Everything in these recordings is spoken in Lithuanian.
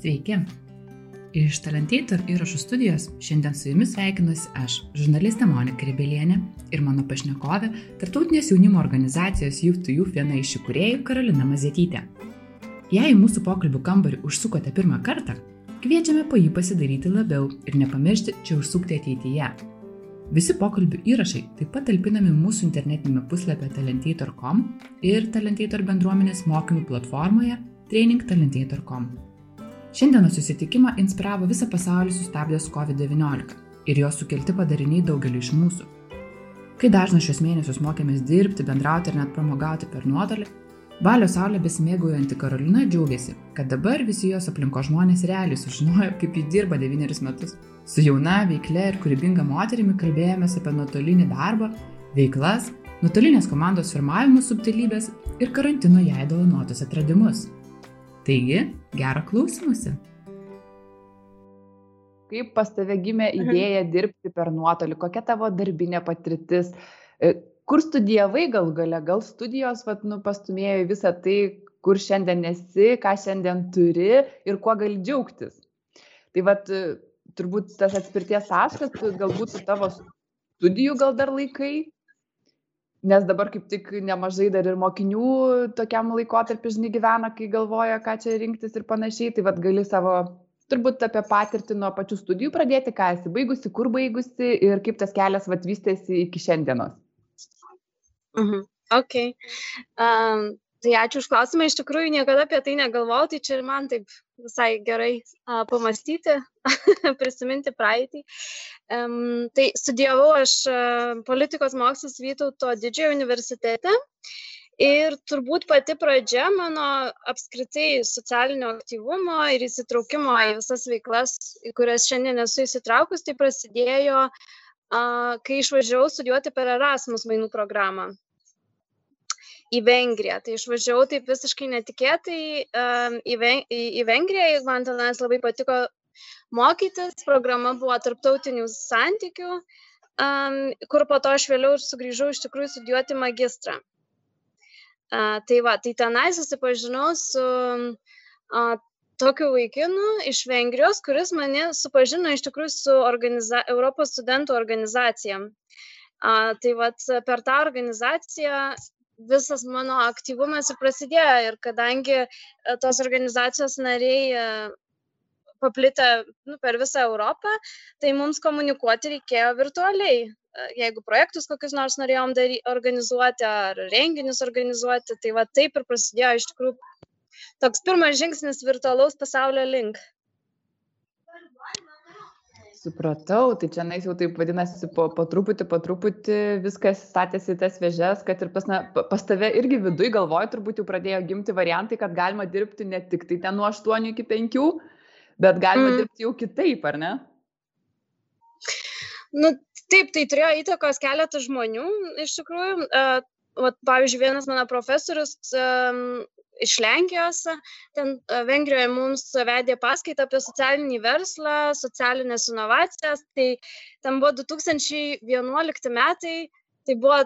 Sveiki. Iš Talentator įrašų studijos šiandien su jumis sveikinuosi aš, žurnalistė Monika Rebelienė ir mano pašnekovė, tarptautinės jaunimo organizacijos Youth to Youth viena iš įkūrėjų Karolina Mazėtytė. Jei į mūsų pokalbių kambarį užsukote pirmą kartą, kviečiame po jį pasidaryti labiau ir nepamiršti čia užsukti ateityje. Visi pokalbių įrašai taip pat talpinami mūsų internetinėme puslapyje talentator.com ir Talentator bendruomenės mokymų platformoje trainingtalentator.com. Šiandienos susitikimą inspiravo visą pasaulį sustabdęs COVID-19 ir jos sukelti padariniai daugeliu iš mūsų. Kai dažnai šios mėnesius mokėmės dirbti, bendrauti ir net pramogauti per nuotolį, Balio saulė besimėgaujanti Karolina džiaugiasi, kad dabar visi jos aplinko žmonės realiai sužinojo, kaip ji dirba devynerius metus. Su jauna, veiklia ir kūrybinga moterimi kalbėjomės apie nuotolinį darbą, veiklas, nuotolinės komandos formavimus subtilybės ir karantino jai dovanotus atradimus. Taigi, gero klausimusi. Kaip pas tave gimė mhm. idėja dirbti per nuotolį, kokia tavo darbinė patirtis, e, kur studijavai gal gale, gal studijos vat, nu, pastumėjo į visą tai, kur šiandien esi, ką šiandien turi ir kuo gali džiaugtis. Tai vat, e, turbūt tas atspirties taškas, galbūt su tavo studijų gal dar laikai, nes dabar kaip tik nemažai dar ir mokinių tokiam laikotarpiu, žinai, gyvena, kai galvoja, ką čia rinktis ir panašiai, tai vad gali savo turbūt apie patirtį nuo pačių studijų pradėti, ką esi baigusi, kur baigusi ir kaip tas kelias vat vystėsi iki šiandienos. Mhm. Ok. Um, tai ačiū už klausimą. Iš tikrųjų, niekada apie tai negalvojau, tai čia ir man taip visai gerai uh, pamastyti, prisiminti praeitį. Um, tai studijavau aš uh, politikos mokslus Vytauto didžiojo universitete. Ir turbūt pati pradžia mano apskritai socialinio aktyvumo ir įsitraukimo į visas veiklas, į kurias šiandien esu įsitraukus, tai prasidėjo, uh, kai išvažiavau studijuoti per Erasmus mainų programą į Vengriją. Tai išvažiavau taip visiškai netikėtai um, į, Ven į, į Vengriją, man tenais labai patiko mokytis. Programa buvo tarptautinių santykių, um, kur po to aš vėliau ir sugrįžau iš tikrųjų studijuoti magistrą. Uh, tai va, tai tenai susipažinau su uh, tokiu vaikinu iš Vengrijos, kuris mane supažino iš tikrųjų su organiza Europos studentų organizacija. Uh, tai va, per tą organizaciją visas mano aktyvumas ir prasidėjo ir kadangi tos organizacijos nariai paplitę nu, per visą Europą, tai mums komunikuoti reikėjo virtualiai. Jeigu projektus kokius nors norėjom dary, organizuoti ar renginius organizuoti, tai va taip ir prasidėjo iš tikrųjų toks pirmas žingsnis virtualaus pasaulio link. Supratau, tai čia nais jau taip vadinasi, po, po truputį, po truputį viskas statėsi į tas vėžes, kad ir pas, na, pas tave irgi viduje galvoju, turbūt jau pradėjo gimti variantai, kad galima dirbti ne tik tai ten nuo 8 iki 5, bet galima mm. dirbti jau kitaip, ar ne? Nu, taip, tai turėjo įtakos keletas žmonių, iš tikrųjų. Uh, vat, pavyzdžiui, vienas mano profesorius um, iš Lenkijos, ten uh, Vengrijoje mums vedė paskaitą apie socialinį verslą, socialinės inovacijas. Tai ten buvo 2011 metai, tai buvo,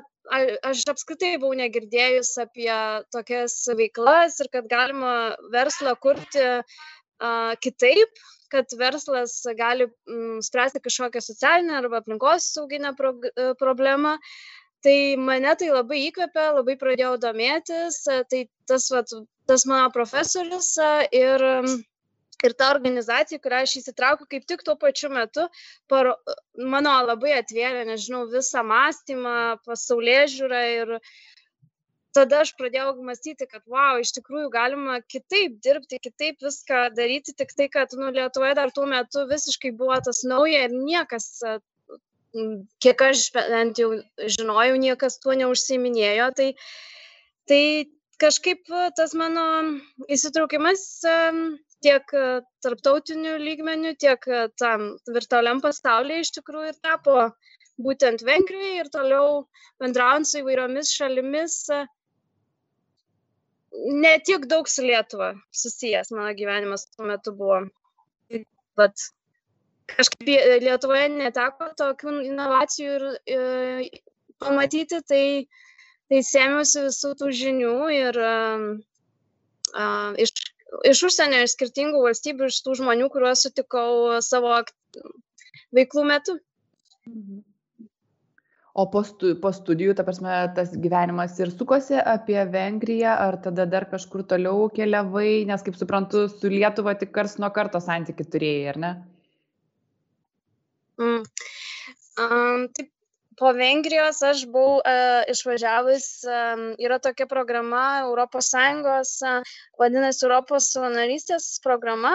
aš apskritai buvau negirdėjus apie tokias veiklas ir kad galima verslą kurti kitaip, kad verslas gali mm, spręsti kažkokią socialinę arba aplinkos sauginę pro, e, problemą. Tai mane tai labai įkvėpė, labai pradėjau domėtis, tai tas, vat, tas mano profesorius ir, ir ta organizacija, kurią aš įsitraukiu kaip tik tuo pačiu metu, par, mano labai atvėrė, nežinau, visą mąstymą, pasaulyje žiūrą ir tada aš pradėjau mąstyti, kad, wow, iš tikrųjų galima kitaip dirbti, kitaip viską daryti, tik tai, kad, nu, Lietuvoje dar tuo metu visiškai buvo tas nauja ir niekas, kiek aš bent jau žinojau, niekas tuo neužsiminėjo. Tai, tai kažkaip tas mano įsitraukimas tiek tarptautiniu lygmeniu, tiek tam virtualiam pasaulyje iš tikrųjų ir tapo būtent Vengrijoje ir toliau bendraujant su įvairiomis šalimis ne tiek daug su Lietuva susijęs mano gyvenimas tuo metu buvo. Bet kažkaip Lietuvoje neteko tokių inovacijų ir, ir pamatyti, tai, tai sėmiausi visų tų žinių ir uh, iš iš užsienio, iš skirtingų valstybių, iš tų žmonių, kuriuos sutikau savo veiklų metu. Mhm. O po, stu, po studijų, ta prasme, tas gyvenimas ir sukosi apie Vengriją, ar tada dar kažkur toliau keliavai, nes, kaip suprantu, su Lietuva tik kars nuo karto santykių turėjai, ar ne? Mm. Um, taip, po Vengrijos aš buvau uh, išvažiavus, um, yra tokia programa ES, uh, vadinasi Europos savanorystės programa.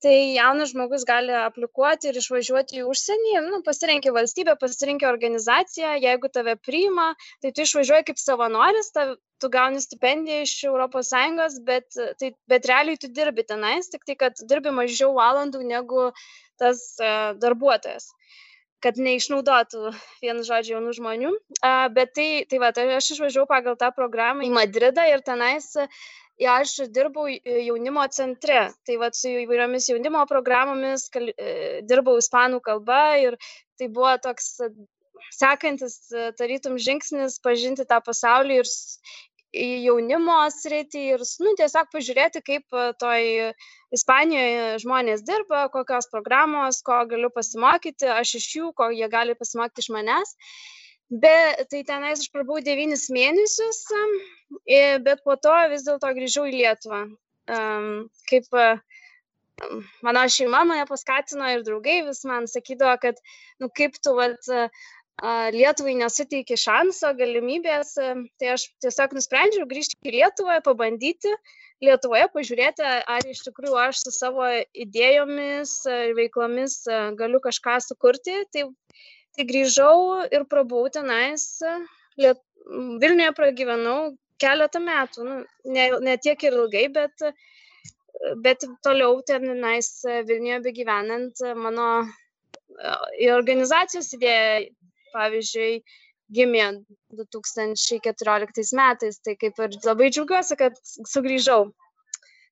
Tai jaunas žmogus gali aplikuoti ir išvažiuoti į užsienį, nu, pasirinkti valstybę, pasirinkti organizaciją, jeigu tave priima, tai tu išvažiuoji kaip savanoris, ta, tu gauni stipendiją iš ES, bet, tai, bet realiai tu dirbi tenais, tik tai, kad dirbi mažiau valandų negu tas uh, darbuotojas kad neišnaudotų vienu žodžiu jaunų žmonių. A, bet tai, tai va, tai aš išvažiavau pagal tą programą į Madridą ir tenais ja, aš dirbau jaunimo centre. Tai va, su įvairiomis jaunimo programomis kal, e, dirbau ispanų kalba ir tai buvo toks sekantis, tarytum, žingsnis pažinti tą pasaulį ir į jaunimo sritį ir nu, tiesiog pažiūrėti, kaip toj Ispanijoje žmonės dirba, kokios programos, ko galiu pasimokyti, aš iš jų, ko jie gali pasimokyti iš manęs. Bet tai tenais aš prabuvau devynis mėnesius, bet po to vis dėlto grįžau į Lietuvą. Kaip mano šeima mane paskatino ir draugai vis man sakydavo, kad, nu kaip tu, vat, Lietuvai nesuteikė šanso, galimybės, tai aš tiesiog nusprendžiau grįžti į Lietuvą, pabandyti Lietuvoje, pažiūrėti, ar iš tikrųjų aš su savo idėjomis ir veiklomis galiu kažką sukurti. Tai, tai grįžau ir prabuvau tenais, Liet... Vilniuje pragyvenau keletą metų, nu, ne, ne tiek ir ilgai, bet, bet toliau tenais Vilniuje begyvenant mano į organizacijos idėją pavyzdžiui, gimė 2014 metais, tai kaip ir labai džiaugiuosi, kad sugrįžau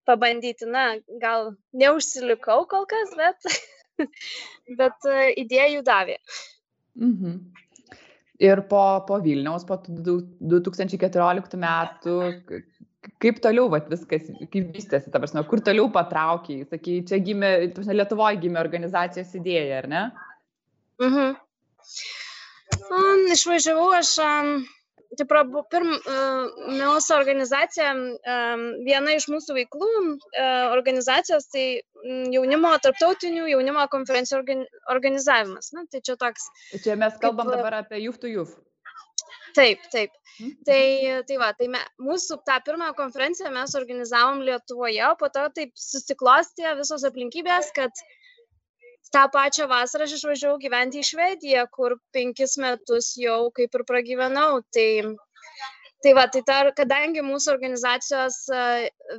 pabandyti, na, gal neužsilikau kol kas, bet, bet e, idėjų davė. Mhm. Ir po, po Vilniaus, po 2014 metų, kaip toliau vat, viskas, kaip vystėsi, ta prasme, kur toliau patraukiai, sakai, čia gimė, Lietuvoje gimė organizacijos idėja, ar ne? Mhm. Um, išvažiavau aš, um, tai pirmiausia organizacija, um, viena iš mūsų veiklų uh, organizacijos, tai jaunimo, tarptautinių jaunimo konferencijų organi organizavimas. Na, tai čia toks. Čia mes kalbam kaip, dabar apie Youth to Youth. Taip, taip. Hmm. Tai, tai va, tai me, mūsų tą pirmąją konferenciją mes organizavom Lietuvoje, o po to taip susiklostė visos aplinkybės, kad uh, tą pačią vasarą aš išvažiavau gyventi į Švediją, kur penkis metus jau kaip ir pragyvenau. Tai, tai va, tai tar, kadangi mūsų organizacijos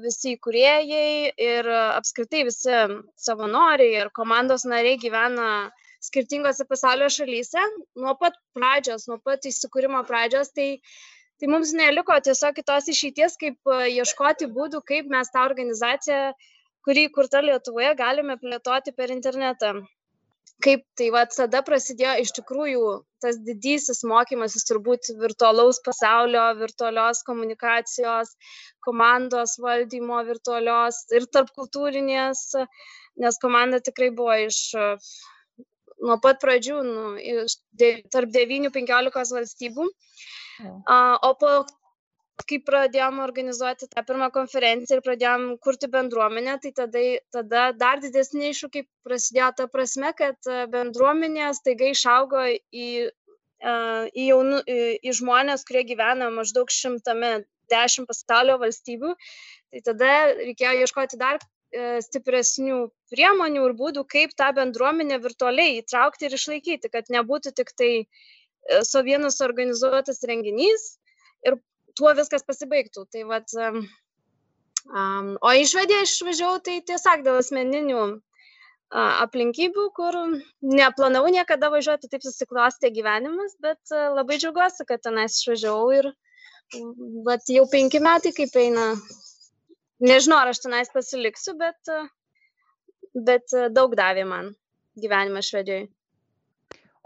visi įkūrėjai ir apskritai visi savanoriai ir komandos nariai gyvena skirtingose pasaulio šalyse, nuo pat pradžios, nuo pat įsikūrimo pradžios, tai, tai mums neliko tiesiog kitos išeities, kaip ieškoti būdų, kaip mes tą organizaciją uh, kuri įkurta Lietuvoje, galime plėtoti per internetą. Kaip tai va tada prasidėjo iš tikrųjų tas didysis mokymasis turbūt virtualaus pasaulio, virtualios komunikacijos, komandos valdymo virtualios ir tarpkultūrinės, nes komanda tikrai buvo iš nuo pat pradžių, nu, iš, de, tarp 9-15 valstybių. O po kai pradėjom organizuoti tą pirmą konferenciją ir pradėjom kurti bendruomenę, tai tada, tada dar didesni iššūkiai prasidėjo ta prasme, kad e, bendruomenė staiga išaugo į, e, į, jaunu, į, į žmonės, kurie gyvena maždaug šimtame dešimt pasaulio valstybių. Tai tada reikėjo ieškoti dar e, stipresnių priemonių ir būdų, kaip tą bendruomenę virtualiai įtraukti ir išlaikyti, kad nebūtų tik tai su vienas organizuotas renginys ir tuo viskas pasibaigtų. Tai vat, um, o išvedė išvažiavau tai tiesiog dėl asmeninių aplinkybių, kur neplanavau niekada važiuoti, taip susiklostė gyvenimas, bet uh, labai džiaugiuosi, kad tenais išvažiavau ir vat, jau penki metai kaip eina. Nežinau, ar aš tenais pasiliksiu, bet, uh, bet daug davė man gyvenimas Švedijoje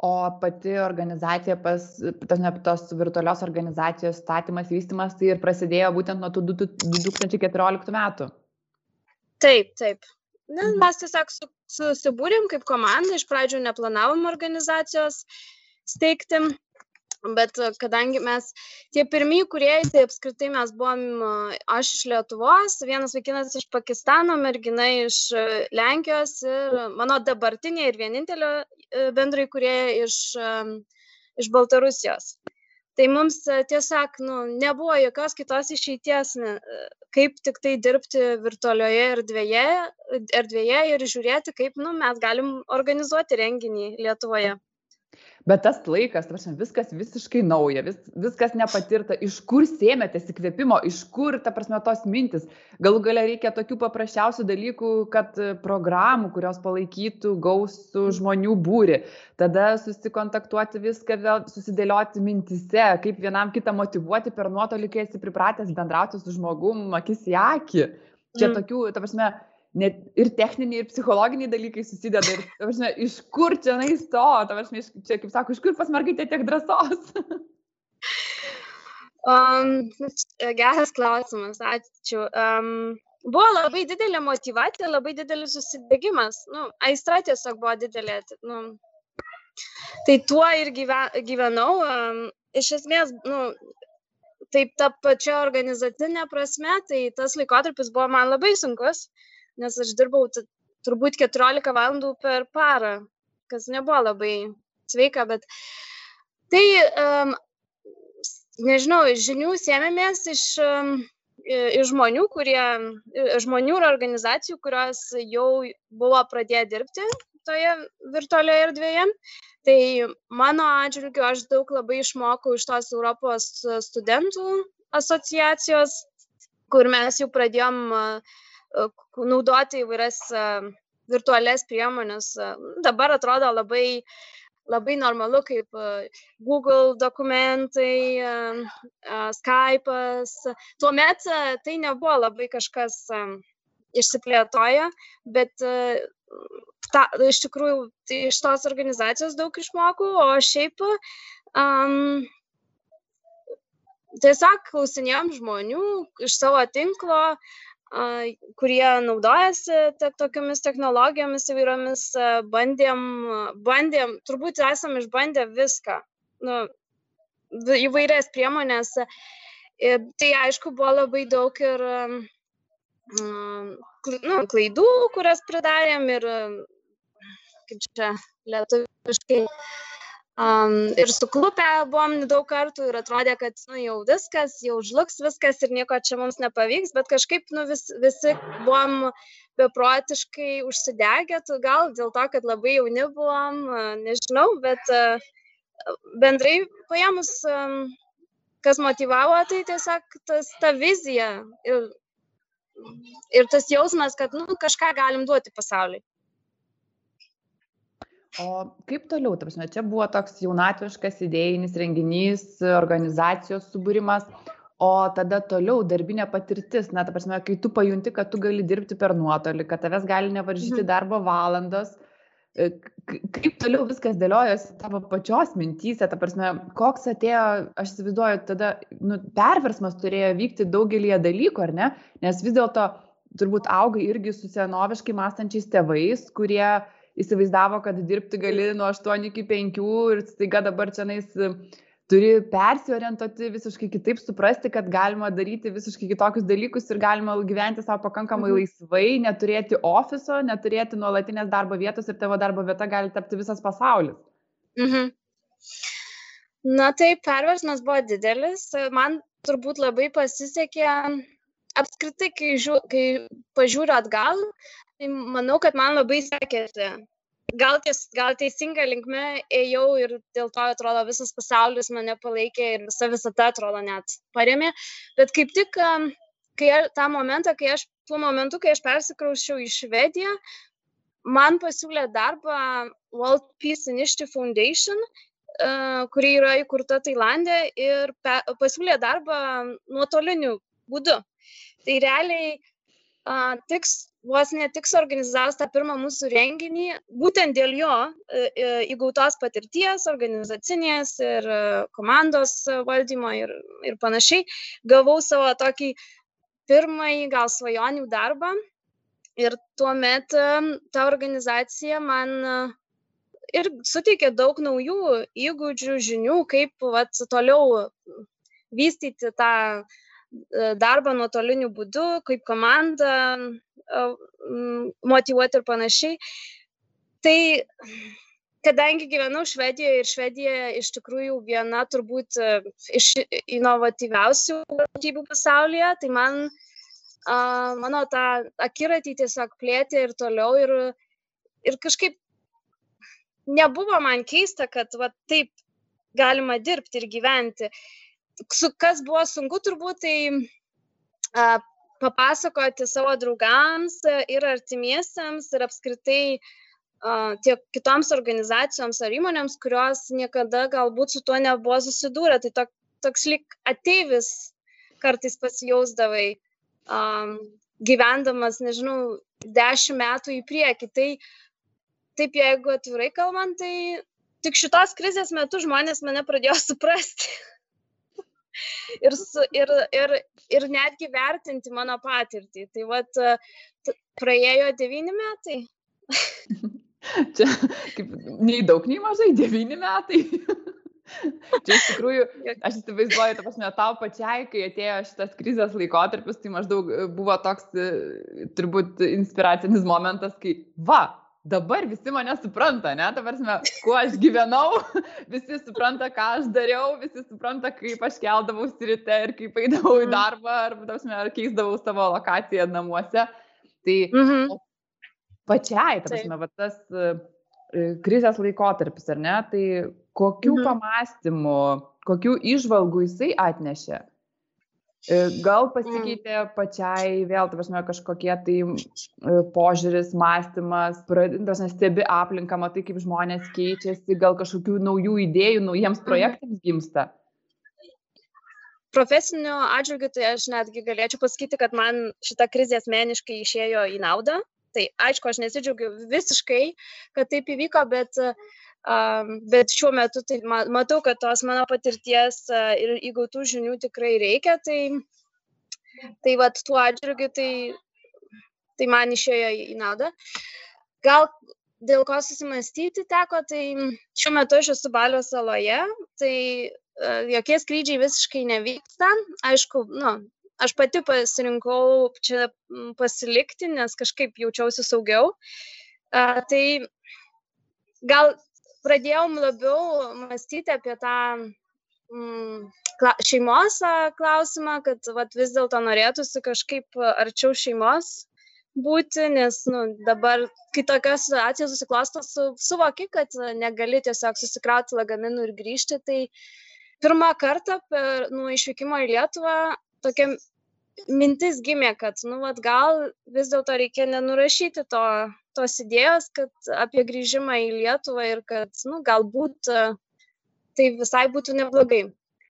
o pati organizacija pas tos ne tos virtualios organizacijos statymas vystymas tai ir prasidėjo būtent nuo tų du du du tūkstančiai keturioliktų metų Taip, taip. Ne, mhm. mes tiesiog su, susibūrėm kaip komanda, iš pradžių neplanavom organizacijos steigti, bet kadangi mes tie pirmieji kuriejai, tai apskritai mes buvom aš iš Lietuvos, vienas vaikinas iš Pakistano, mergina iš Lenkijos ir mano dabartinė ir vienintelė e, bendrai kurieja iš, iš Baltarusijos. Tai mums e, tiesiog nu nebuvo jokios kitos išeities kaip tiktai dirbti virtualioje erdvėje erdvėje ir žiūrėti kaip nu mes galim organizuoti renginį lietuvoje bet tas laikas, ta prasme, viskas visiškai nauja, vis, viskas nepatirta, iš kur sėmėtės įkvėpimo, iš kur, ta prasme, tos mintis. Galų galia reikia tokių paprasčiausių dalykų, kad e, programų, kurios palaikytų gausų žmonių būri, tada susikontaktuoti viską, vėl susidėlioti mintise, kaip vienam kitą motivuoti per nuotolį, kai esi pripratęs bendrauti su žmogum, akis į akį. Čia mm. tokių, ta prasme, net ir techniniai, ir psichologiniai dalykai susideda. Ir, prasme, iš kur čia nais to, prasme, čia, kaip sako, iš kur pas mergaitė tiek drąsos? um, geras klausimas, ačiū. Um, buvo labai didelė motivacija, labai didelis susidėgymas. Nu, aistra tiesiog buvo didelė. Nu, tai tuo ir gyvenau. Um, iš esmės, nu, taip ta pačia organizacinė prasme, tai tas laikotarpis buvo man labai sunkus. Uh, nes aš dirbau turbūt 14 valandų per parą, kas nebuvo labai sveika, bet tai, um, nežinau, žinių sėmėmės iš, um, iš žmonių, kurie, žmonių ir organizacijų, kurios jau buvo pradėję dirbti toje virtualioje erdvėje. Tai mano atžvilgiu aš daug labai išmokau iš tos Europos studentų asociacijos, kur mes jau pradėjom uh, naudoti įvairias virtualias priemonės. Dabar atrodo labai, labai normalu, kaip Google dokumentai, Skype'as. Tuomet tai nebuvo labai kažkas išsiplėtoja, bet ta, iš tikrųjų tai iš tos organizacijos daug išmokau, o šiaip um, tiesiog klausinėjom žmonių iš savo tinklo, kurie naudojasi te, tokiamis technologijomis įvairiomis, bandėm, bandėm, turbūt esam išbandę viską, nu, įvairias priemonės. Ir tai aišku buvo labai daug ir nu, klaidų, kurias pridarėm ir, kaip čia lietuviškai, Um, ir suklupę buvom daug kartų ir atrodė, kad nu, jau viskas, jau žlugs viskas ir nieko čia mums nepavyks, bet kažkaip nu, vis, visi buvom beprotiškai užsidegę, gal dėl to, kad labai jauni buvom, nežinau, bet uh, bendrai paėmus, um, kas motivavo, tai tiesiog tas, ta vizija ir, ir tas jausmas, kad nu, kažką galim duoti pasauliui o kaip toliau ta prasme čia buvo toks jaunatviškas idėjinis renginys organizacijos subūrimas o tada toliau darbinė patirtis na ta prasme kai tu pajunti kad tu gali dirbti per nuotolį kad tavęs gali nevaržyti mhm. darbo valandos e, kaip toliau viskas dėliojosi tavo pačios mintyse, ta prasme, koks atėjo, aš įsivaizduoju, tada nu, perversmas turėjo vykti daugelį dalykų, ar ne? Nes vis dėlto turbūt augai irgi su senoviškai mąstančiais tėvais, kurie įsivaizdavo, kad dirbti gali nuo 8 iki 5 ir staiga dabar čia nais e, turi persiorientuoti visiškai kitaip, suprasti, kad galima daryti visiškai kitokius dalykus ir galima gyventi savo pakankamai mhm. laisvai, neturėti ofiso, neturėti nuolatinės darbo vietos ir tavo darbo vieta gali tapti visas pasaulis. Mhm. Na taip, perversmas buvo didelis. Man turbūt labai pasisekė apskritai, kai, žiū, kai pažiūriu atgal, tai manau, kad man labai sekėsi. Gal, ties, gal teisinga linkme ėjau ir dėl to atrodo visas pasaulis mane palaikė ir visa visata atrodo net paremė. Bet kaip tik, kai tą momentą, kai aš, tuo momentu, kai aš persikraušiau į Švediją, man pasiūlė darbą World Peace Initiative Foundation, kuri yra įkurta Tailandė ir pasiūlė darbą nuotoliniu būdu. Tai realiai a, tiks, vos ne tik suorganizavus tą pirmą mūsų renginį, būtent dėl jo e, e, įgautos patirties, organizacinės ir e, komandos valdymo ir, ir panašiai, gavau savo tokį pirmąjį gal svajonių darbą. Ir tuomet ta organizacija man ir suteikė daug naujų įgūdžių, žinių, kaip vat, toliau vystyti tą darbą nuotoliniu būdu, kaip komandą motivuoti ir panašiai. Tai kadangi gyvenau Švedijoje ir Švedija iš tikrųjų viena turbūt iš inovatyviausių valstybių pasaulyje, tai man, uh, mano tą akiratį tiesiog plėtė ir toliau ir, ir kažkaip nebuvo man keista, kad va, taip galima dirbti ir gyventi. Su, kas buvo sunku turbūt, tai uh, papasakoti savo draugams ir artimiesiems ir apskritai tiek kitoms organizacijoms ar įmonėms, kurios niekada galbūt su tuo nebuvo susidūrę. Tai tok, toks lik ateivis kartais pasijausdavai, um, gyvendamas, nežinau, dešimt metų į priekį. Tai taip, jeigu atvirai kalbant, tai tik šitos krizės metu žmonės mane pradėjo suprasti. ir, su, ir, ir, ir netgi vertinti mano patirtį. Tai vad, praėjo devyni metai. Čia kaip nei daug, nei mažai, devyni metai. Čia iš tikrųjų, aš įsivaizduoju, ta prasme, tau pačiai, kai atėjo šitas krizės laikotarpis, tai maždaug e, buvo toks e, turbūt inspiracinis momentas, kai, va, dabar visi mane supranta, ne, ta prasme, kuo aš gyvenau, visi supranta, ką aš dariau, visi supranta, kaip aš keldavausi ryte ir kaip eidavau į mhm. darbą, ar, prasme, ar keisdavau savo lokaciją namuose. Tai mhm pačiai, ta prasme, va, tas e, krizės laikotarpis, ar ne, tai kokių mhm. pamastymų, kokių išvalgų jisai atnešė. E, gal pasikeitė mm. pačiai vėl, ta prasme, kažkokie tai požiūris, mąstymas, pradintas, stebi aplinką, matai, kaip žmonės keičiasi, gal kažkokių naujų idėjų, naujiems mhm. projektams gimsta. Profesiniu atžvilgiu, tai aš netgi galėčiau pasakyti, kad man šita krizė asmeniškai išėjo į naudą, Tai aišku, aš nesidžiaugiu visiškai, kad taip įvyko, bet, um, bet šiuo metu tai matau, kad tos mano patirties uh, ir įgautų žinių tikrai reikia. Tai, tai vad tuo atžvilgiu tai, tai man išėjo į naudą. Gal dėl ko susimastyti teko, tai šiuo metu aš esu Balio saloje, tai uh, jokie skrydžiai visiškai nevyksta. Aišku, nu, aš pati pasirinkau čia pasilikti, nes kažkaip jaučiausi saugiau. A, tai gal pradėjom labiau mąstyti apie tą mm, šeimos klausimą, kad vat, vis dėlto norėtųsi kažkaip arčiau šeimos būti, nes nu, dabar, kai tokia situacija susiklosto, su, suvoki, kad negali tiesiog susikrauti lagaminų ir grįžti, tai pirmą kartą per nuo išvykimo į Lietuvą tokia mintis gimė, kad, nu, vat, gal vis dėlto reikia nenurašyti to, tos idėjos, kad apie grįžimą į Lietuvą ir kad, nu, galbūt e, tai visai būtų neblogai.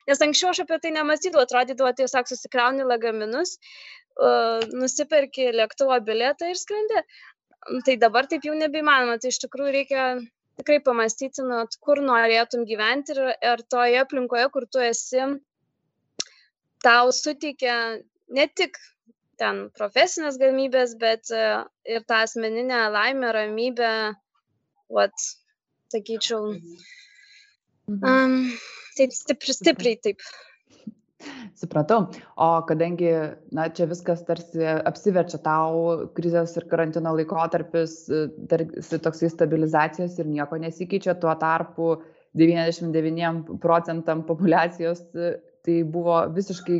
Nes anksčiau aš apie tai nemastydavau, atrodydavo tiesiog susikrauni lagaminus, uh, nusiperki lėktuvo bilietą ir skrendi. Tai dabar taip jau nebeįmanoma, tai iš tikrųjų reikia tikrai pamastyti, nu, kur norėtum gyventi ir ar toje aplinkoje, kur tu esi, tau suteikia ne tik ten profesinės galimybės, bet e, ir tą asmeninę laimę, ramybę, vat, sakyčiau, um, taip stipri, stipriai taip. Supratau. O kadangi, na, čia viskas tarsi apsiverčia tau, krizės ir karantino laikotarpis, e, tarsi toksai stabilizacijos ir nieko nesikeičia, tuo tarpu 99 procentam populacijos e, tai buvo visiškai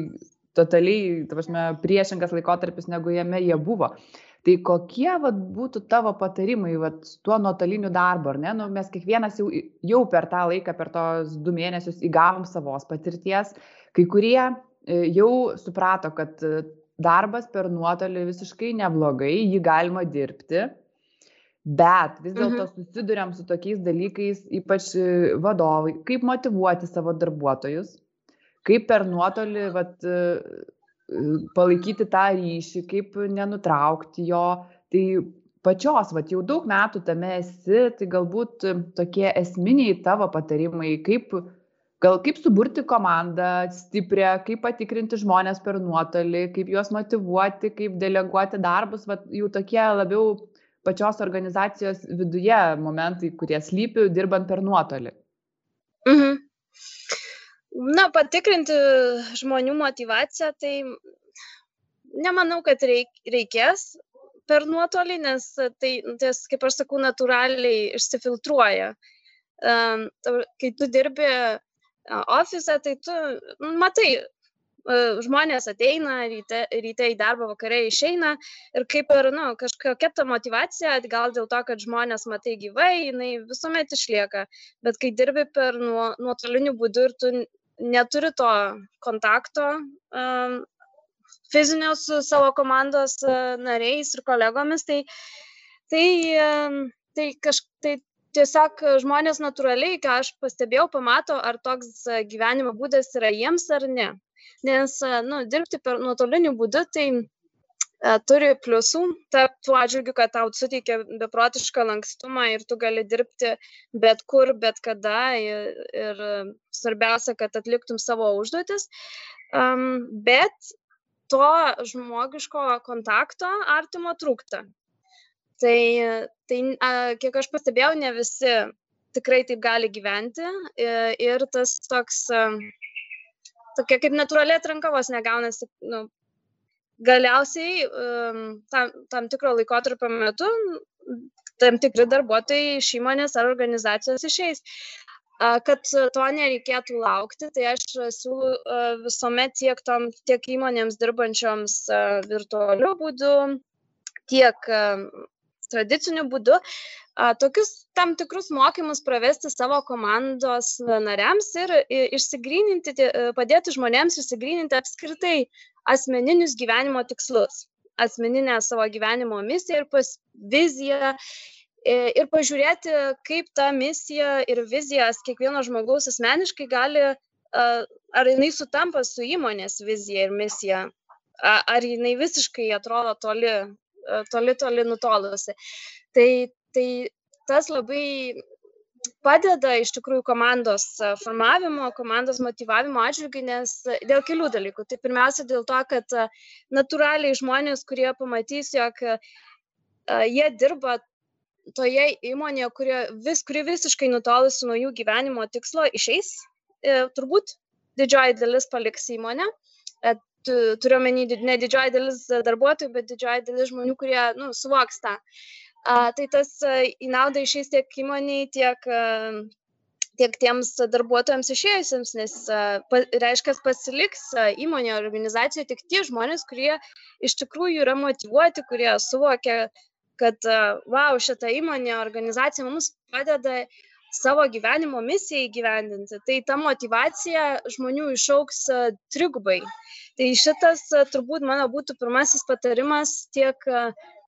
totaliai, ta prasme, priešingas laikotarpis, negu jame jie buvo. Tai kokie vat, būtų tavo patarimai vat, tuo nuotoliniu darbu, ar ne? Nu, mes kiekvienas jau, jau per tą laiką, per tos du mėnesius įgavom savos patirties, kai kurie e, jau suprato, kad e, darbas per nuotolį visiškai neblogai, jį galima dirbti, bet vis dėlto mhm. susidurėm su tokiais dalykais, ypač e, vadovai, kaip motivuoti savo darbuotojus, kaip per nuotolį vat, palaikyti tą ryšį, kaip nenutraukti jo. Tai pačios, vat, jau daug metų tame esi, tai galbūt tokie esminiai tavo patarimai, kaip gal kaip suburti komandą stiprią, kaip patikrinti žmonės per nuotolį, kaip juos motivuoti, kaip deleguoti darbus, va, jau tokie labiau pačios organizacijos viduje momentai, kurie slypi dirbant per nuotolį. Mhm. Na, patikrinti žmonių motivaciją, tai nemanau, kad reik, reikės per nuotolį, nes tai, tas, kaip aš sakau, natūraliai išsifiltruoja. Kai tu dirbi ofise, tai tu nu, matai, žmonės ateina ryte, ryte į darbą, vakare išeina ir kaip ir, na, nu, kažkokia ta motivacija, gal dėl to, kad žmonės matai gyvai, jinai visuomet išlieka. Bet kai dirbi per nuo, nuotolinių būdų ir tu neturi to kontakto um, fizinio su savo komandos uh, nariais ir kolegomis, tai, tai, um, tai kažkaip tai tiesiog žmonės natūraliai, ką aš pastebėjau, pamato, ar toks gyvenimo būdas yra jiems ar ne. Nes, nu, dirbti per nuotolinių būdų, tai e, turi pliusų, ta, tuo atžvilgiu, kad tau suteikia beprotišką lankstumą ir tu gali dirbti bet kur, bet kada ir, ir svarbiausia, kad atliktum savo užduotis. Um, bet to žmogiško kontakto artimo trūkta. Tai, tai kiek aš pastebėjau, ne visi tikrai taip gali gyventi ir tas toks, tokia kaip natūraliai atranka vos negaunasi. Nu, galiausiai tam, tam tikro laikotarpio metu tam tikri darbuotojai iš įmonės ar organizacijos išeis. Kad to nereikėtų laukti, tai aš siūlau visuomet tiek, tom, tiek įmonėms dirbančioms virtualiu būdu, tiek tradiciniu būdu tokius tam tikrus mokymus pravesti savo komandos nariams ir išsigryninti, padėti žmonėms išsigryninti apskritai asmeninius gyvenimo tikslus, asmeninę savo gyvenimo misiją ir pas viziją. Ir pažiūrėti, kaip ta misija ir vizijas kiekvieno žmogaus asmeniškai gali, ar jinai sutampa su įmonės vizija ir misija, ar jinai visiškai atrodo toli toli, toli nutolusi. Tai, tai tas labai padeda iš tikrųjų komandos formavimo, komandos motivavimo atžvilgių, nes dėl kelių dalykų. Tai pirmiausia dėl to, kad natūraliai žmonės, kurie pamatys, jog jie dirba toje įmonėje, kuri, vis, kuri visiškai nutolusi nuo jų gyvenimo tikslo, išeis, e, turbūt didžioji dalis paliks įmonę, turiu omeny ne didžioji dalis darbuotojų, bet didžioji dalis žmonių, kurie nu, suvoks tą. A, tai tas į naudą išeis tiek įmoniai, tiek, tiek tiems darbuotojams išėjusiems, nes pa, reiškia, pasiliks įmonė, organizacija tik tie žmonės, kurie iš tikrųjų yra motivuoti, kurie suvokia, kad, wow, šita įmonė, organizacija mums padeda savo gyvenimo misiją įgyvendinti, tai ta motivacija žmonių išauks trigubai. Tai šitas turbūt mano būtų pirmasis patarimas tiek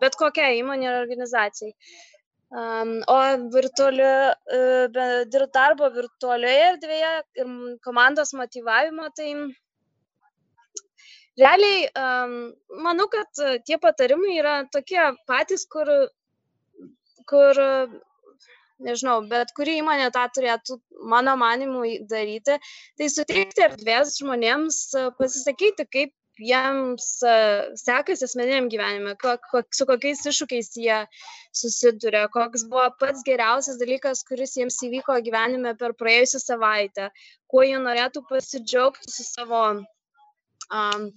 bet kokiai įmonė ir organizacijai. O virtuali, darbo virtualioje erdvėje ir komandos motivavimo, tai realiai manau, kad tie patarimai yra tokie patys, kur, kur nežinau, bet kuri įmonė tą turėtų, mano manimu, daryti, tai suteikti erdvės žmonėms pasisakyti, kaip jiems sekasi asmeniniam gyvenime, su kokiais iššūkiais jie susiduria, koks buvo pats geriausias dalykas, kuris jiems įvyko gyvenime per praėjusią savaitę, kuo jie norėtų pasidžiaugti su savo um,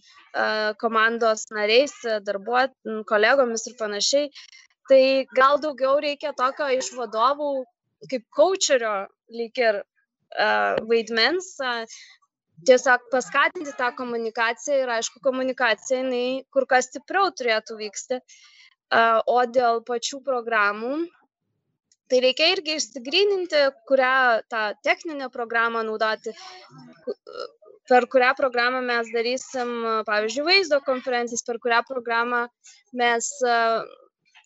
komandos nariais, darbuot, kolegomis ir panašiai tai gal daugiau reikia tokio iš vadovų kaip coacherio lyg ir uh, vaidmens, uh, tiesiog paskatinti tą komunikaciją ir aišku, komunikacija jinai kur kas stipriau turėtų vykti. Uh, o dėl pačių programų, tai reikia irgi išsigryninti, kurią tą techninę programą naudoti, per kurią programą mes darysim, pavyzdžiui, vaizdo konferencijas, per kurią programą mes uh,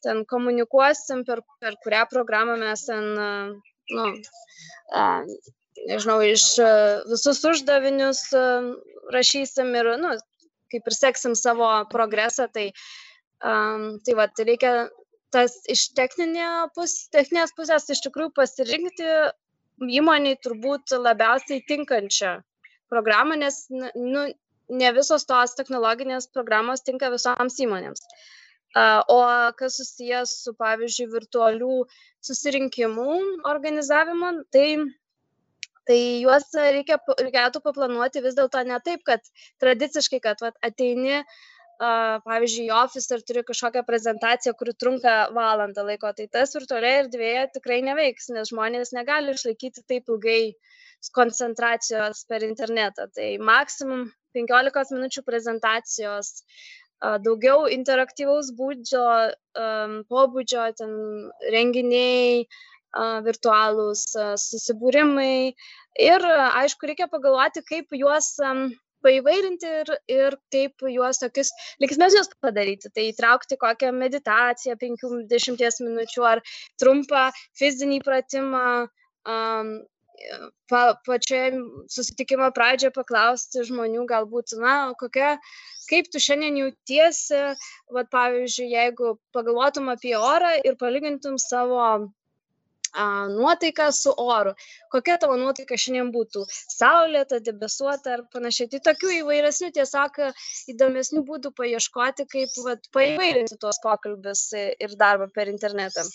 ten komunikuosim, per, per kurią programą mes ten, nu, nežinau, iš visus uždavinius rašysim ir, nu, kaip ir seksim savo progresą, tai, um, tai va, tai reikia tas iš pus, techninės pusės iš tikrųjų pasirinkti įmoniai turbūt labiausiai tinkančią programą, nes nu, ne visos tos technologinės programos tinka visoms įmonėms. O kas susijęs su, pavyzdžiui, virtualių susirinkimų organizavimu, tai, tai juos reikia, reikėtų paplanuoti vis dėlto ne taip, kad tradiciškai, kad vat, ateini, pavyzdžiui, į ofisą ir turi kažkokią prezentaciją, kuri trunka valandą laiko, tai tas virtualiai erdvėje tikrai neveiks, nes žmonės negali išlaikyti taip ilgai koncentracijos per internetą. Tai maksimum 15 minučių prezentacijos, daugiau interaktyvaus būdžio, pobūdžio, ten renginiai, virtualūs susibūrimai. Ir aišku, reikia pagalvoti, kaip juos paįvairinti ir, ir kaip juos tokius linksmesnius padaryti. Tai įtraukti kokią meditaciją 50 minučių ar trumpą fizinį pratimą. Um, pa, pačioje susitikimo pradžioje paklausti žmonių galbūt, na, kokia kaip tu šiandien jautiesi, vat, pavyzdžiui, jeigu pagalvotum apie orą ir palygintum savo a, nuotaiką su oru. Kokia tavo nuotaika šiandien būtų? Saulėta, debesuota ar panašiai. Tai tokių įvairesnių, tiesiog įdomesnių būdų paieškoti, kaip vat, paįvairinti tuos pokalbius ir darbą per internetą.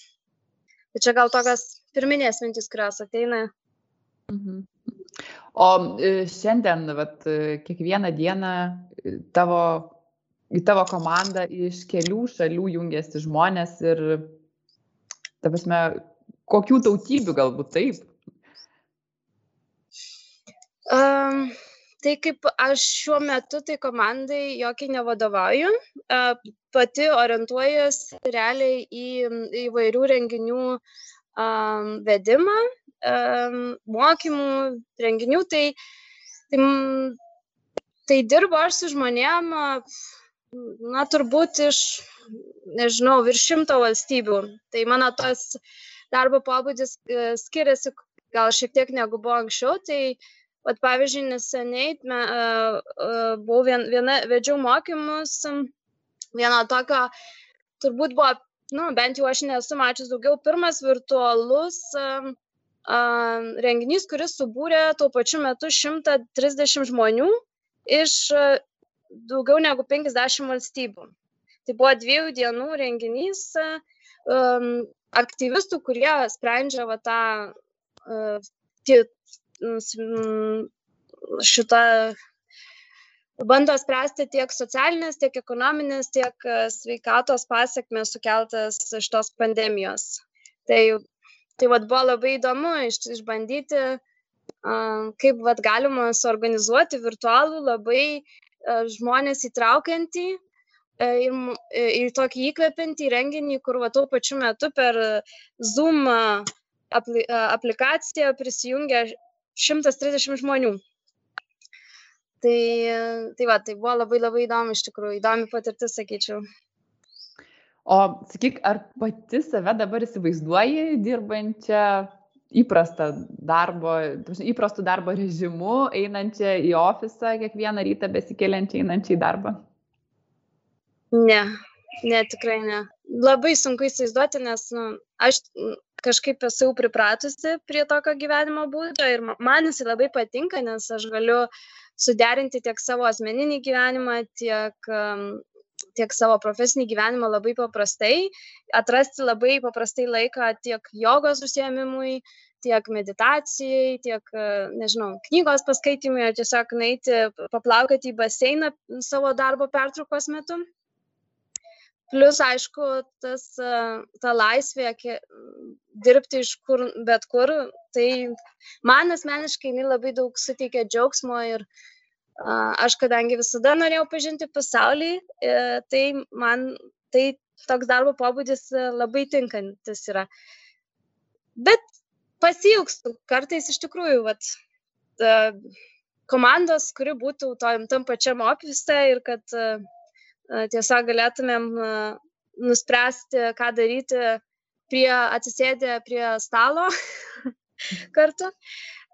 Tai čia gal tokios pirminės mintis, kurios ateina. Mhm. O e, šiandien, vat, e, kiekvieną dieną e, tavo, į tavo komandą iš kelių šalių jungiasi žmonės ir, ta prasme, kokių tautybių galbūt taip? Um, tai kaip aš šiuo metu tai komandai jokiai nevadovauju, uh, pati orientuojuosi realiai į įvairių renginių um, vedimą mokymų, renginių, tai, tai, tai dirbu aš su žmonėm, na, turbūt iš, nežinau, virš šimto valstybių. Tai mano tas darbo pobūdis e, skiriasi gal šiek tiek negu buvo anksčiau. Tai, vat, pavyzdžiui, neseniai me, uh, uh, buvau vien, viena, vedžiau mokymus, vieno tokio, turbūt buvo, nu, bent jau aš nesu mačius daugiau, pirmas virtualus uh, renginys, kuris subūrė tuo pačiu metu 130 žmonių iš daugiau negu 50 valstybių. Tai buvo dviejų dienų renginys um, aktyvistų, kurie sprendžia va, tą uh, šitą bando spręsti tiek socialinės, tiek ekonominės, tiek sveikatos pasiekmes sukeltas šitos pandemijos. Tai tai vat buvo labai įdomu iš, išbandyti, kaip vat galima suorganizuoti virtualų labai uh, žmonės įtraukiantį uh, ir, ir tokį įkvepiantį renginį, kur va tuo pačiu metu per Zoom apli, aplikaciją prisijungia 130 žmonių. Tai, tai va, tai buvo labai labai įdomu iš tikrųjų, įdomi patirtis, sakyčiau. O sakyk, ar pati save dabar įsivaizduoji dirbančią įprastą darbo, įprastų darbo režimu, einančią į ofisą kiekvieną rytą besikeliančią einančią į darbą? Ne, ne, tikrai ne. Labai sunku įsivaizduoti, nes nu, aš kažkaip esu pripratusi prie tokio gyvenimo būdo ir man jis labai patinka, nes aš galiu suderinti tiek savo asmeninį gyvenimą, tiek tiek savo profesinį gyvenimą labai paprastai, atrasti labai paprastai laiką tiek jogos užsiemimui, tiek meditacijai, tiek, nežinau, knygos paskaitimui, ar tiesiog naiti, paplaukati į baseiną savo darbo pertraukos metu. Plus, aišku, tas, ta laisvė dirbti iš kur, bet kur, tai man asmeniškai labai daug suteikia džiaugsmo ir uh, Aš kadangi visada norėjau pažinti pasaulį, e, tai man tai toks darbo pobūdis e, labai tinkantis yra. Bet pasilgstu kartais iš tikrųjų, vat, komandos, kuri būtų tom, tam pačiam ofise ir kad tiesiog galėtumėm nuspręsti, ką daryti prie atsisėdę prie stalo kartu.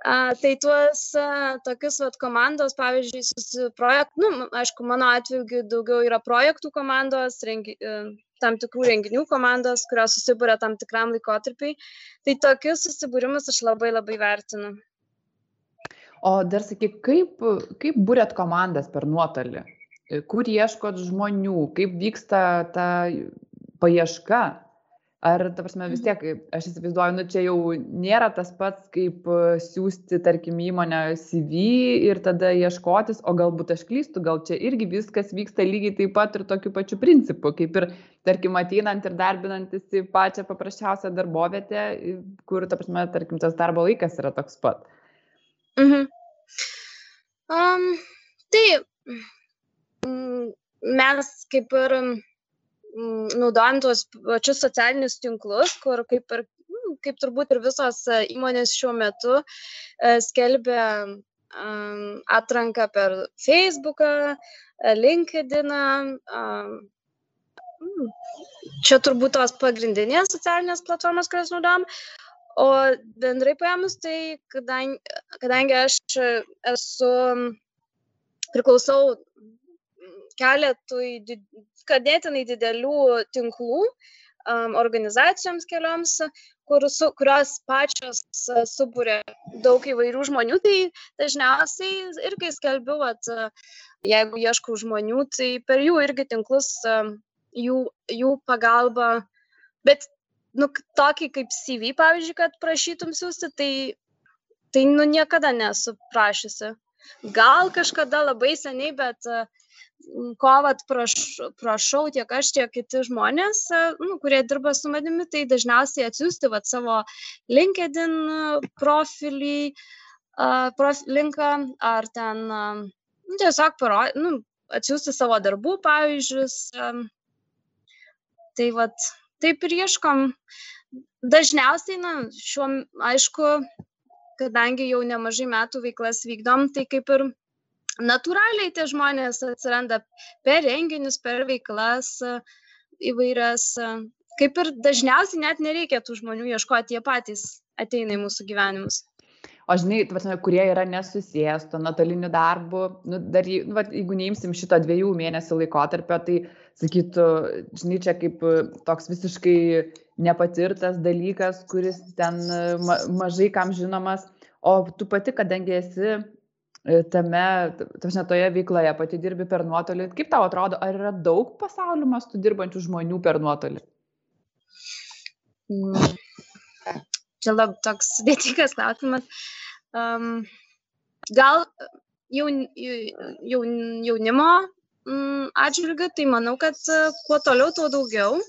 A, tai tuos a, tokius vat, komandos, pavyzdžiui, projektų, nu, aišku, mano atveju daugiau yra projektų komandos, rengi, a, tam tikrų renginių komandos, kurios susibūrė tam tikram laikotarpiai. Tai tokius susibūrimus aš labai labai vertinu. O dar sakyk, kaip, kaip būrėt komandas per nuotolį? Kur ieškot žmonių? Kaip vyksta ta paieška? ar ta prasme vis tiek aš įsivaizduoju nu čia jau nėra tas pats kaip e, siųsti tarkim įmonę cv ir tada ieškotis o galbūt aš klystu gal čia irgi viskas vyksta lygiai taip pat ir tokiu pačiu principu kaip ir tarkim ateinant ir darbinantis į pačią paprasčiausią darbovietę kur ta prasme tarkim tas darbo laikas yra toks pat mhm. um, tai mes kaip ir naudojam tuos pačius socialinius tinklus, kur kaip ir kaip turbūt ir visos e, įmonės šiuo metu e, skelbia atranką per Facebooką, e, LinkedIn. Mm, čia turbūt tos pagrindinės socialinės platformos, kurias naudojam. O bendrai paėmus, tai kadangi, kadangi aš esu, priklausau keletui ganėtinai didelių tinklų um, organizacijoms kelioms, kur su, kurios pačios subūrė daug įvairių žmonių, tai dažniausiai irgi skelbiu, at, jeigu ieškau žmonių, tai per jų irgi tinklus, jų, jų pagalba, bet nu, tokį kaip CV, pavyzdžiui, kad prašytum siūsti, tai, tai nu, niekada nesu prašysi. Gal kažkada labai seniai, bet uh, ko vat praš, prašau tiek aš, tiek kiti žmonės, nu, kurie dirba su manimi, tai dažniausiai atsiųsti vat, savo LinkedIn profilį, prof, linką ar ten nu, tiesiog paro, nu, atsiųsti savo darbų pavyzdžius. Tai vat, taip ir ieškom. Dažniausiai, na, šiuo, aišku, kadangi jau nemažai metų veiklas vykdom, tai kaip ir natūraliai tie žmonės atsiranda per renginius, per veiklas e, įvairias. E, kaip ir dažniausiai net nereikia tų žmonių ieškoti, jie patys ateina į mūsų gyvenimus. O žinai, tvarsime, kurie yra nesusijęs to nuotoliniu darbu, nu, dar, nu, va, jeigu neimsim šito dviejų mėnesių laikotarpio, tai sakytų, žinai, čia kaip e, toks visiškai nepatirtas dalykas, kuris ten ma mažai kam žinomas, o tu pati, kadangi esi E, tame, tašne, toje veikloje pati dirbi per nuotolį. Kaip tau atrodo, ar yra daug pasaulio mastų dirbančių žmonių per nuotolį? Mm. Čia labai toks sudėtingas klausimas. Um, gal jaun, jaun, jaunimo mm, atžvilgiu, tai manau, kad kuo toliau, tuo daugiau.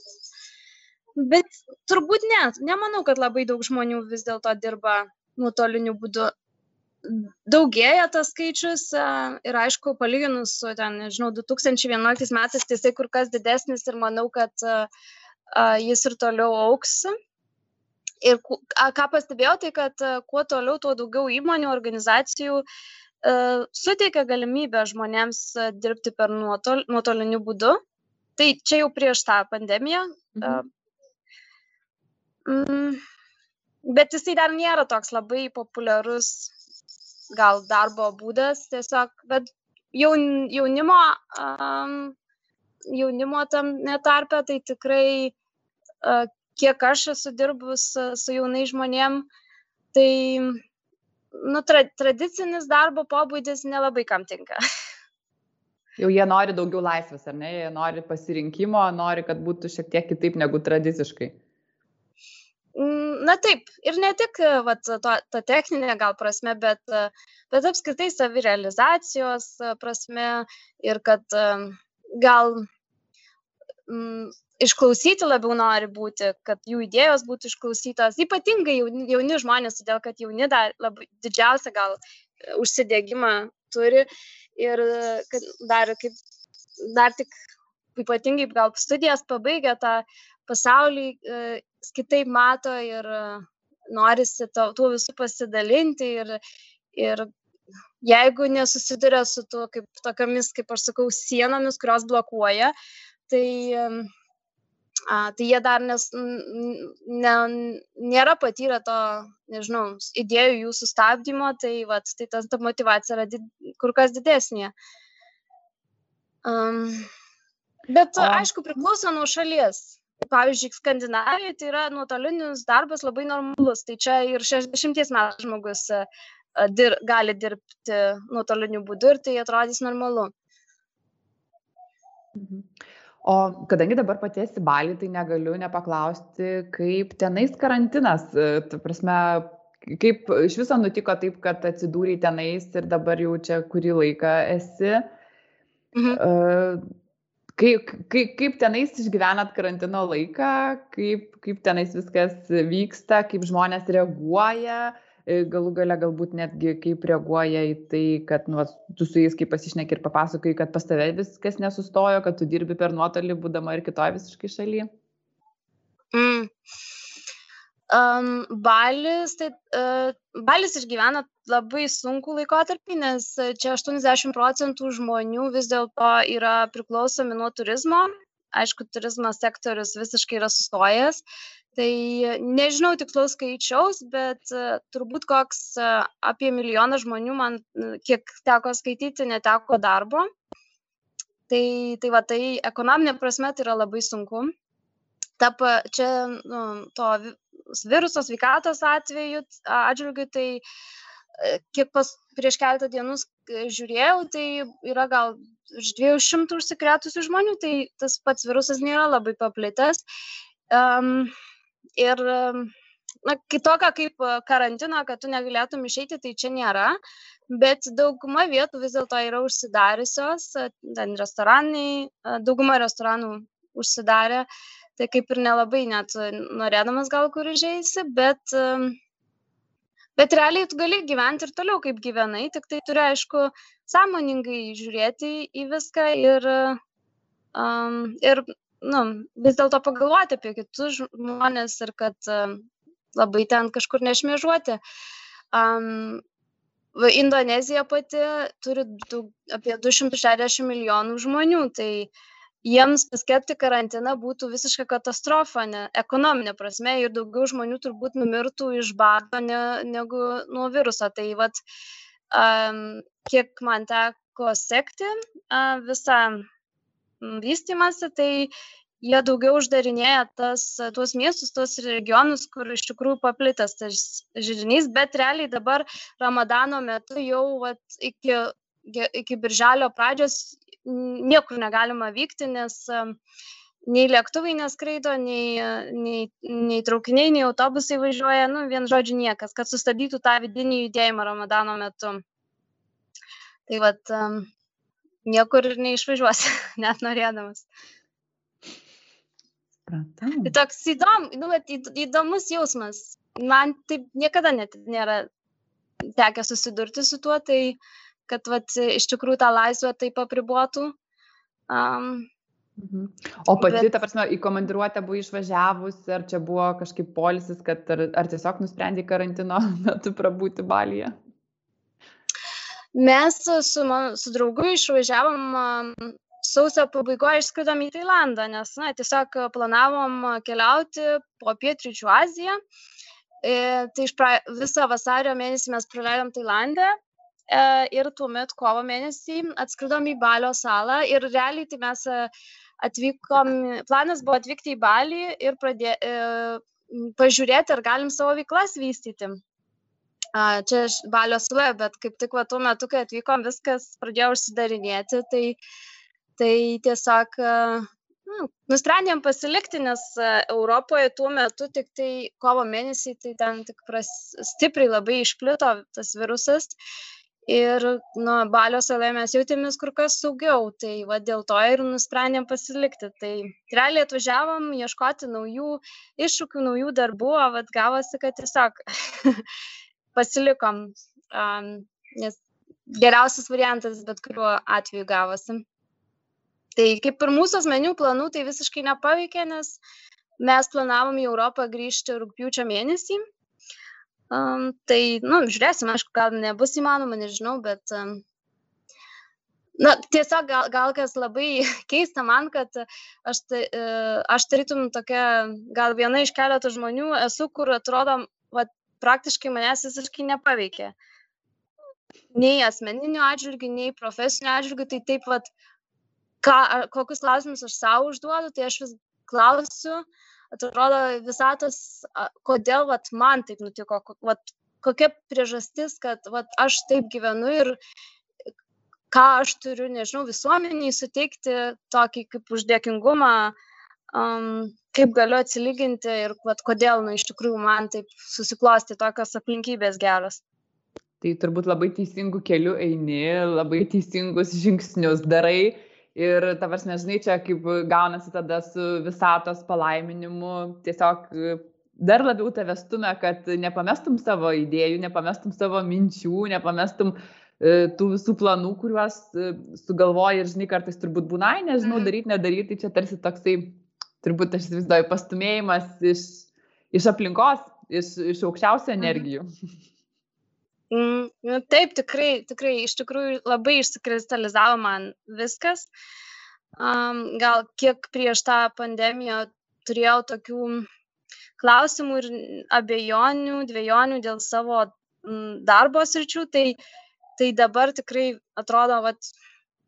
Bet turbūt ne, nemanau, kad labai daug žmonių vis dėlto dirba nuotoliniu būdu daugėja tas skaičius ir aišku, palyginus su, ten, nežinau, 2011 metais, tai jisai kur kas didesnis ir manau, kad jis ir toliau auks. Ir ką pastebėjau, tai kad kuo toliau, tuo daugiau įmonių, organizacijų suteikia galimybę žmonėms dirbti per nuotol, nuotoliniu būdu. Tai čia jau prieš tą pandemiją. Mhm. Mm, bet jisai dar nėra toks labai populiarus gal darbo būdas tiesiog, bet jaun, jaunimo, um, jaunimo tam netarpe, tai tikrai, uh, kiek aš esu dirbus uh, su jaunai žmonėm, tai nu, tra, tradicinis darbo pobūdis nelabai kam tinka. Jau jie nori daugiau laisvės, ar ne? Jie nori pasirinkimo, nori, kad būtų šiek tiek kitaip negu tradiciškai. Na taip, ir ne tik vat, to, to techninė gal prasme, bet, bet apskritai savirealizacijos prasme ir kad gal mm, išklausyti labiau nori būti, kad jų idėjos būtų išklausytos, ypatingai jauni, jauni žmonės, todėl kad jauni dar labai didžiausią gal užsidėgymą turi ir kad dar, kaip, dar tik ypatingai gal studijas pabaigę tą pasaulį kitaip mato ir e, norisi to, tuo visų pasidalinti ir, ir jeigu nesusiduria su tuo, kaip tokiamis, kaip aš sakau, sienomis, kurios blokuoja, tai, a, tai jie dar nes, ne, nėra patyrę to, nežinau, idėjų jų sustabdymo, tai, vat, tai tas ta motivacija yra did, kur kas didesnė. Um, Bet, o... aišku, priklauso nuo šalies. Pavyzdžiui, Skandinavijoje tai yra nuotolinis darbas labai normalus. Tai čia ir 60 metų žmogus dir, gali dirbti nuotoliniu būdu ir tai atrodys normalu. Mhm. O kadangi dabar patiesi balį, tai negaliu nepaklausti, kaip tenais karantinas, tu prasme, kaip iš viso nutiko taip, kad atsidūrė tenais ir dabar jau čia kurį laiką esi. Mhm. Uh, Kaip, kaip, kaip tenais išgyvenat karantino laiką, kaip, kaip tenais viskas vyksta, kaip žmonės reaguoja, e, galų gale galbūt netgi kaip reaguoja į tai, kad nu, tu su jais kaip pasišneki ir papasakai, kad pas tave viskas nesustojo, kad tu dirbi per nuotolį, būdama ir kitoje visiškai šalyje. Mm. Um, balis, tai uh, balis išgyvena labai sunku laikotarpį, nes čia 80 procentų žmonių vis dėlto yra priklausomi nuo turizmo. Aišku, turizmo sektorius visiškai yra sustojęs. Tai nežinau tikslaus skaičiaus, bet uh, turbūt koks uh, apie milijoną žmonių man, kiek teko skaityti, neteko darbo. Tai, tai va, tai ekonominė prasme tai yra labai sunku. Ta, čia nu, to viruso sveikatos atveju atžvilgiu, tai e, kiek pas, prieš keletą dienų žiūrėjau, tai yra gal iš 200 užsikrėtusių žmonių, tai tas pats virusas nėra labai paplitęs. Um, ir na, kitokio kaip karantino, kad tu negalėtum išeiti, tai čia nėra, bet dauguma vietų vis dėlto yra užsidariusios, ten restoranai, dauguma restoranų užsidarė, tai kaip ir nelabai net norėdamas gal kur užeisi, bet, bet realiai tu gali gyventi ir toliau, kaip gyvenai, tik tai turi, aišku, sąmoningai žiūrėti į viską ir, um, ir nu, vis dėlto pagalvoti apie kitus žmonės ir kad um, labai ten kažkur nešmėžuoti. Um, Indonezija pati turi daug, apie 260 milijonų žmonių, tai uh, jiems paskelbti karantiną būtų visiška katastrofa ne ekonomine prasme ir daugiau žmonių turbūt numirtų iš bado ne negu nuo viruso. Tai vat am kiek man teko sekti a visą vystymąsi tai jie daugiau uždarinėja tas tuos miestus tuos regionus kur iš tikrųjų paplitęs tas židinys bet realiai dabar ramadano metu jau vat iki iki birželio pradžios niekur negalima vykti, nes nei lėktuvai neskraido, nei, nei, nei traukiniai, nei autobusai važiuoja, nu, vien žodžiu niekas, kad sustabdytų tą vidinį judėjimą Ramadano metu. Tai vad, niekur ir neišvažiuosi, net norėdamas. Pratau. Tai toks įdom, nu, įdomus jausmas. Man taip niekada net nėra tekę susidurti su tuo, tai uh, kad vat, iš tikrųjų tą laisvę taip apribotų. Um, mhm. O pati, bet... ta prasme, į komandiruotę buvai išvažiavus, ar čia buvo kažkaip polisis, kad ar, ar tiesiog nusprendė karantino metu prabūti balyje? Mes su, man, su draugu išvažiavom sausio pabaigoje išskridom į Tailandą, nes na, tiesiog planavom keliauti po pietryčių Aziją. E, tai pra, visą vasario mėnesį mes praleidom Tailandę ir tuomet kovo mėnesį atskridom į Balio salą ir realiai tai mes e, atvykom, planas buvo atvykti į Balį ir pradė, e, pažiūrėti, ar galim savo veiklas vystyti. Čia Balio sala, bet kaip tik va, tuo metu, kai atvykom, viskas pradėjo užsidarinėti, tai, tai tiesiog nu, nusprendėm pasilikti, nes Europoje tuo metu tik tai kovo mėnesį tai ten tik pras, stipriai labai išplito tas virusas ir nu balio saloje mes jautėmės kur kas saugiau tai va dėl to ir nusprendėm pasilikti. Tai realiai atvažiavom ieškoti naujų iššūkių naujų darbų o vat gavosi kad tiesiog pasilikom um, nes geriausias variantas bet kuriuo atveju gavosi. Tai kaip ir mūsų asmeninių planų tai visiškai nepaveikė nes mes planavom į Europą grįžti rūpjūčio mėnesį Um, tai, nu, žiūrėsim, aišku, gal nebus įmanoma, nežinau, bet, um, na, tiesiog gal, gal kas labai keista man, kad aš, tai, aš tarytum tokia, gal viena iš keletų žmonių esu, kur atrodo, va, praktiškai manęs visiškai nepaveikė. Nei asmeniniu atžvilgiu, nei profesiniu atžvilgiu, tai taip, va, ką, kokius klausimus aš savo užduodu, tai aš vis klausiu, atrodo, visatos, kodėl vat, man taip nutiko, vat, kokia priežastis, kad vat, aš taip gyvenu ir ką aš turiu, nežinau, visuomeniai suteikti tokį kaip uždėkingumą, um, kaip galiu atsilyginti ir vat, kodėl, nu, iš tikrųjų man taip susiklosti tokios aplinkybės geros. Tai turbūt labai teisingų kelių eini, labai teisingus žingsnius darai ir tavars nežinai, čia kaip gaunasi tada su visatos palaiminimu, tiesiog dar labiau tave stumia, kad nepamestum savo idėjų, nepamestum savo minčių, nepamestum e, tų visų planų, kuriuos e, sugalvoji ir žinai, kartais turbūt būna, nežinau, mhm. daryti, nedaryti, tai čia tarsi toksai, turbūt aš įsivaizduoju, pastumėjimas iš, iš aplinkos, iš, iš aukščiausio mhm. energijų. Nu, taip, tikrai, tikrai, iš tikrųjų labai išsikristalizavo man viskas. Um, gal kiek prieš tą pandemiją turėjau tokių klausimų ir abejonių, dviejonių dėl savo mm, darbo sričių, tai, tai dabar tikrai atrodo, kad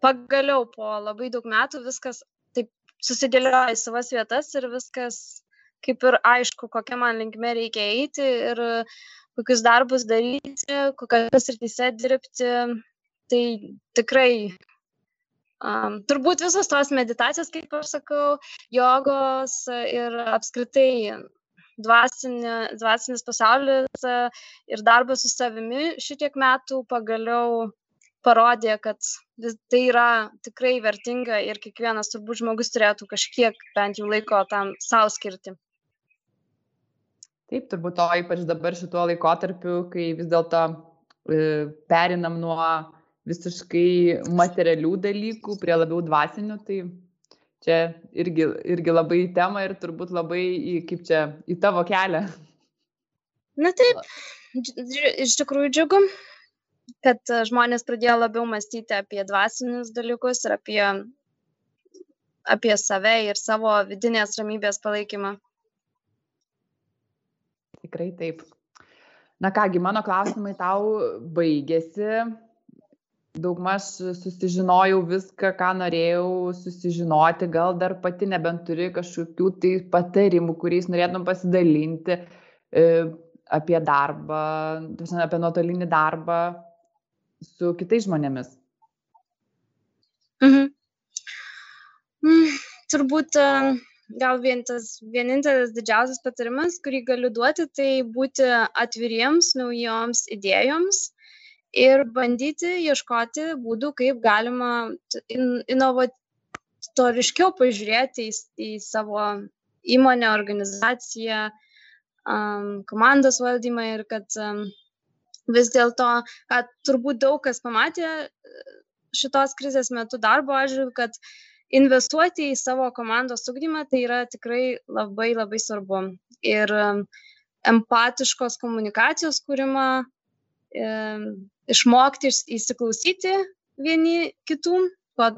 pagaliau po labai daug metų viskas taip susidėlioja į savas vietas ir viskas kaip ir aišku, kokia man linkme reikia eiti ir kokius darbus daryti, kokiose srityse dirbti. Tai tikrai um, turbūt visos tos meditacijos, kaip aš sakau, jogos ir apskritai dvasinė, dvasinis pasaulis ir darbas su savimi šitiek metų pagaliau parodė, kad tai yra tikrai vertinga ir kiekvienas turbūt žmogus turėtų kažkiek bent jau laiko tam savo skirti. Taip, turbūt to ypač dabar šituo laikotarpiu, kai vis dėlto e, perinam nuo visiškai materialių dalykų prie labiau dvasinių, tai čia irgi, irgi labai į temą ir turbūt labai į, kaip čia, į tavo kelią. Na taip, iš tikrųjų džiugu, kad žmonės pradėjo labiau mąstyti apie dvasinius dalykus ir apie, apie save ir savo vidinės ramybės palaikymą. Tikrai taip. Na kągi, mano klausimai tau baigėsi. Daugmaž susižinojau viską, ką norėjau susižinoti. Gal dar pati nebent turi kažkokių tai patarimų, kuriais norėtum pasidalinti e, apie darbą, apie nuotolinį darbą su kitais žmonėmis. Mhm. Mm, turbūt uh gal vien tas vienintelis didžiausias patarimas, kurį galiu duoti, tai būti atviriems naujoms idėjoms ir bandyti ieškoti būdų, kaip galima in, inovatoriškiau pažiūrėti į, į savo įmonę, organizaciją, um, komandos valdymą ir kad um, vis dėlto, kad turbūt daug kas pamatė šitos krizės metu darbo atžvilgiu, kad uh, investuoti į savo komandos ugdymą tai yra tikrai labai labai svarbu. Ir empatiškos komunikacijos kūrimą, e, išmokti įsiklausyti vieni kitų, ko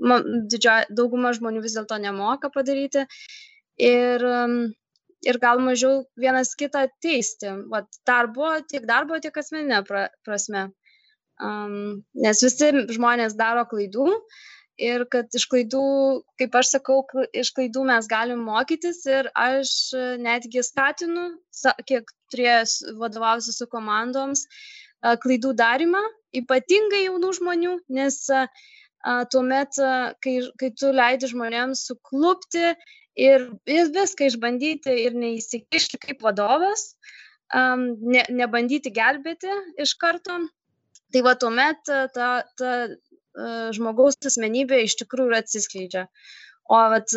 didžioji dauguma žmonių vis dėlto nemoka padaryti. Ir, ir gal mažiau vienas kitą teisti. Vat darbo, tiek darbo, tiek asmeninė pra, prasme. Um, nes visi žmonės daro klaidų, ir kad iš klaidų, kaip aš sakau, iš klaidų mes galim mokytis ir aš netgi skatinu, kiek turėjęs vadovausi su komandoms, klaidų darimą, ypatingai jaunų žmonių, nes tuomet, kai, kai tu leidi žmonėms suklupti ir, ir viską išbandyti ir neįsikišti kaip vadovas, ne, nebandyti gelbėti iš karto, tai va tuomet ta, ta žmogaus asmenybė iš tikrųjų atsiskleidžia. O vat,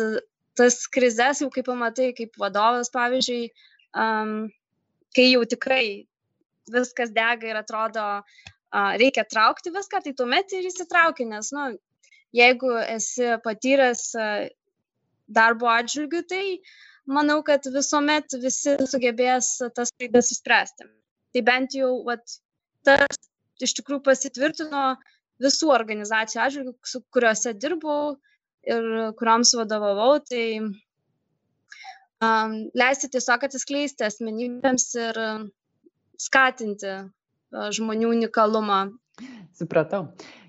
tas krizės jau kaip pamatai, kaip vadovas, pavyzdžiui, um, kai jau tikrai viskas dega ir atrodo, uh, reikia traukti viską, tai tuomet ir įsitrauki, nes, nu, jeigu esi patyręs uh, darbo atžvilgių, tai manau, kad visuomet visi sugebės tas klaidas įspręsti. Tai bent jau, vat, tas iš tikrųjų pasitvirtino visų organizacijų atžvilgių, su kuriuose dirbau ir kuriuoms vadovavau, tai um, leisti tiesiog atsiskleisti asmenybėms ir skatinti žmonių unikalumą. Supratau.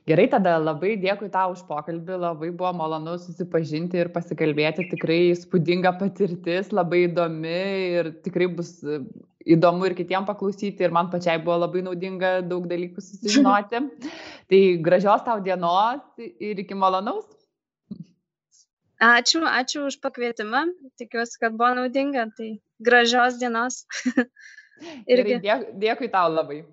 Gerai, tada labai dėkui tau už pokalbį, labai buvo malonu susipažinti ir pasikalbėti, tikrai spūdinga patirtis, labai įdomi ir tikrai bus e, įdomu ir kitiems paklausyti ir man pačiai buvo labai naudinga daug dalykų susižinoti. tai gražios tau dienos ir iki malonaus. Ačiū, ačiū už pakvietimą, tikiuosi, kad buvo naudinga, tai gražios dienos. Irgi. Gerai, dėkui tau labai.